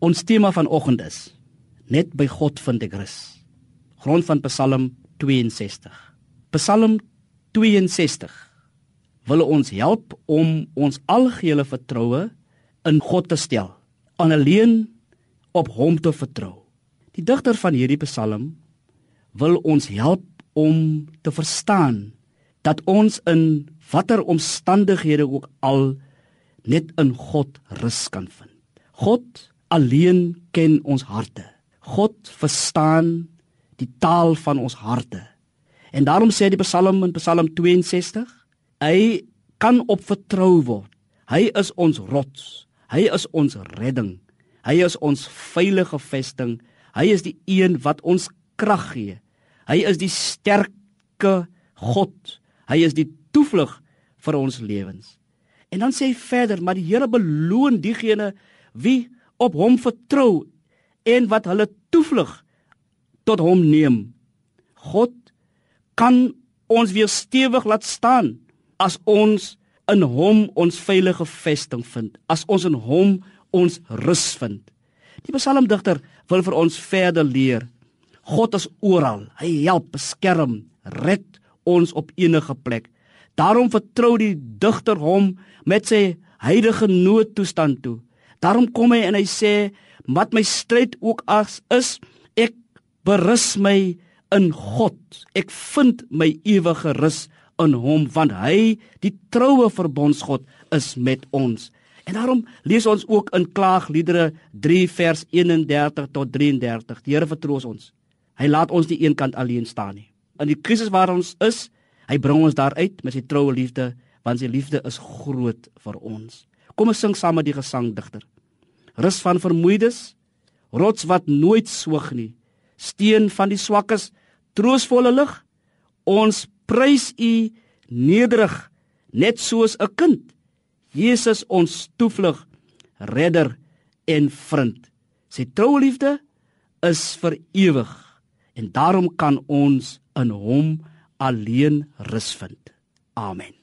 Ons tema vanoggend is net by God vind ek rus. Grond van Psalm 62. Psalm 62 wil ons help om ons algehele vertroue in God te stel, aan alleen op hom te vertrou. Die digter van hierdie Psalm wil ons help om te verstaan dat ons in watter omstandighede ook al net in God rus kan vind. God alleen ken ons harte. God verstaan die taal van ons harte. En daarom sê die Psalm in Psalm 62, hy kan op vertrou word. Hy is ons rots. Hy is ons redding. Hy is ons veilige vesting. Hy is die een wat ons krag gee. Hy is die sterke God. Hy is die toevlug vir ons lewens. En dan sê hy verder, maar die Here beloon diegene wie op hom vertrou en wat hulle toevlug tot hom neem. God kan ons weer stewig laat staan as ons in hom ons veilige vesting vind, as ons in hom ons rus vind. Die psalmdigter wil vir ons verder leer. God is oral. Hy help, beskerm, red ons op enige plek. Daarom vertrou die digter hom met sy heilige noodtoestand toe. Daarom kom hy en hy sê, "Wat my stryd ook as is, ek berus my in God. Ek vind my ewige rus in hom, want hy, die troue verbondsgod, is met ons." En daarom lees ons ook in Klaagliedere 3 vers 31 tot 33. Die Here vertroos ons. Hy laat ons nie eenkant alleen staan nie. In die krisis waar ons is, Hy bring ons daar uit met sy troue liefde, want sy liefde is groot vir ons. Kom ons sing saam met die gesangdigter. Rus van vermoeides, rots wat nooit swyg nie, steen van die swakkes, troostvolle lig. Ons prys U nederig, net soos 'n kind. Jesus ons toevlug, redder en vriend. Sy troue liefde is vir ewig en daarom kan ons in hom alleen rus vind. Amen.